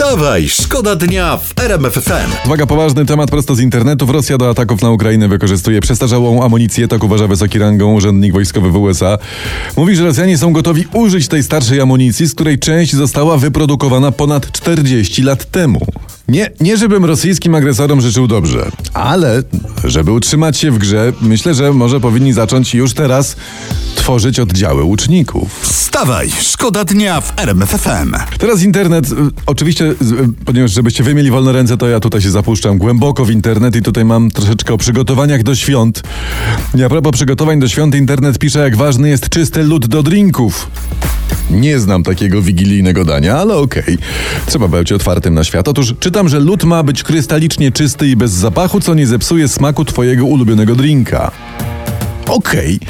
Wstawaj, szkoda dnia w RMF FM. Uwaga, poważny temat prosto z internetu. Rosja do ataków na Ukrainę wykorzystuje przestarzałą amunicję, tak uważa wysoki rangą urzędnik wojskowy w USA. Mówi, że Rosjanie są gotowi użyć tej starszej amunicji, z której część została wyprodukowana ponad 40 lat temu. Nie, nie żebym rosyjskim agresorom życzył dobrze, ale żeby utrzymać się w grze, myślę, że może powinni zacząć już teraz tworzyć oddziały łuczników. Wstawaj, szkoda dnia w RMF FM. Teraz internet, y, oczywiście, y, ponieważ żebyście wy mieli wolne ręce, to ja tutaj się zapuszczam głęboko w internet i tutaj mam troszeczkę o przygotowaniach do świąt. I a propos przygotowań do świąt, internet pisze, jak ważny jest czysty lód do drinków. Nie znam takiego wigilijnego dania, ale okej. Trzeba być otwartym na świat. Otóż czytam, że lód ma być krystalicznie czysty i bez zapachu, co nie zepsuje smaku twojego ulubionego drinka. Okej.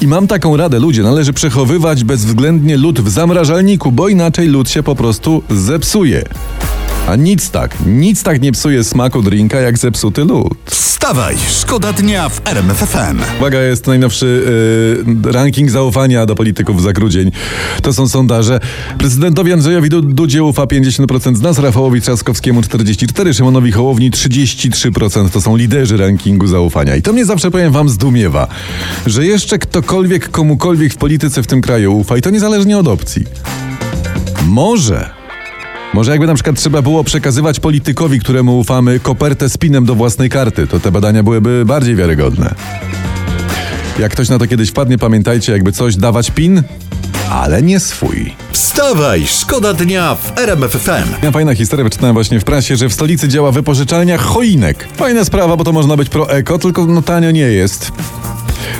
I mam taką radę, ludzie, należy przechowywać bezwzględnie lód w zamrażalniku, bo inaczej lód się po prostu zepsuje. A nic tak, nic tak nie psuje smaku drinka jak zepsuty lód. Wstawaj, szkoda dnia w RMF FM. Uwaga, jest najnowszy yy, ranking zaufania do polityków za grudzień. To są sondaże. Prezydentowi Andrzejowi Du- Dudzie ufa 50% z nas, Rafałowi Trzaskowskiemu 44%, Szymonowi Hołowni 33%. To są liderzy rankingu zaufania. I to mnie zawsze, powiem wam, zdumiewa, że jeszcze ktokolwiek komukolwiek w polityce w tym kraju ufa i to niezależnie od opcji. Może... Może jakby na przykład trzeba było przekazywać politykowi, któremu ufamy, kopertę z pinem do własnej karty, to te badania byłyby bardziej wiarygodne. Jak ktoś na to kiedyś wpadnie, pamiętajcie, jakby coś dawać pin, ale nie swój. Wstawaj, szkoda dnia w RMF FM. Ja fajna historia, wyczytałem właśnie w prasie, że w stolicy działa wypożyczalnia choinek. Fajna sprawa, bo to można być pro-eko, tylko no tanio nie jest.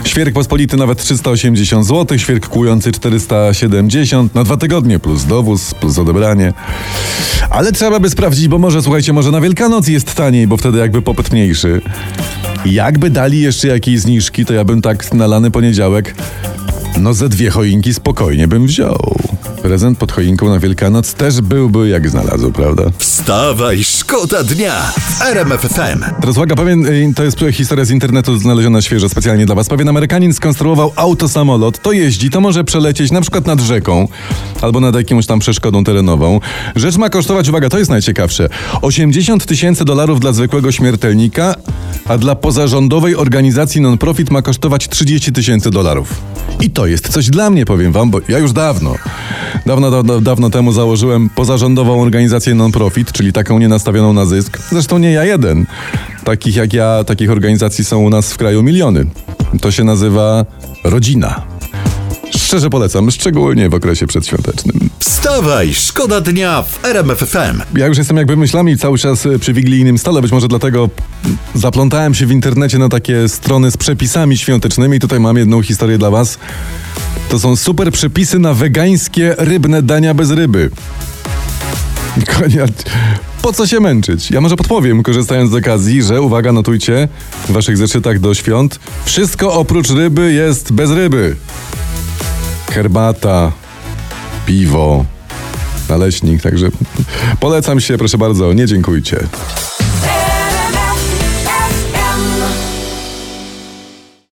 Świerk pospolity nawet 380 zł, świerk kłujący 470 na dwa tygodnie, plus dowóz, plus odebranie. Ale trzeba by sprawdzić, bo może, słuchajcie, może na Wielkanoc jest taniej, bo wtedy jakby popyt mniejszy. Jakby dali jeszcze jakieś zniżki, to ja bym tak na lany poniedziałek, no ze dwie choinki spokojnie bym wziął. Prezent pod choinką na Wielkanoc też byłby jak znalazł, prawda? Wstawaj, szkoda dnia w RMF FM. Teraz uwaga, pewien, y, to jest historia z internetu znaleziona świeżo specjalnie dla was. Pewien Amerykanin skonstruował autosamolot, to jeździ, to może przelecieć na przykład nad rzeką albo nad jakąś tam przeszkodą terenową. Rzecz ma kosztować, uwaga, to jest najciekawsze, 80 tysięcy dolarów dla zwykłego śmiertelnika, a dla pozarządowej organizacji non-profit ma kosztować 30 tysięcy dolarów. I to jest coś dla mnie, powiem wam, bo ja już dawno, dawno, dawno, dawno temu założyłem pozarządową organizację non-profit, czyli taką nienastawioną na zysk. Zresztą nie ja jeden. Takich jak ja, takich organizacji są u nas w kraju miliony. To się nazywa rodzina. Szczerze polecam, szczególnie w okresie przedświątecznym. Wstawaj, szkoda dnia w RMF FM. Ja już jestem jakby myślami cały czas y, przy wigilijnym stole, być może dlatego zaplątałem się w internecie na takie strony z przepisami świątecznymi. Tutaj mam jedną historię dla was. To są super przepisy na wegańskie rybne dania bez ryby. Konia, po co się męczyć? Ja może podpowiem, korzystając z okazji, że uwaga, notujcie w waszych zeszytach do świąt. Wszystko oprócz ryby jest bez ryby. Herbata, piwo, naleśnik, także polecam się, proszę bardzo, nie dziękujcie.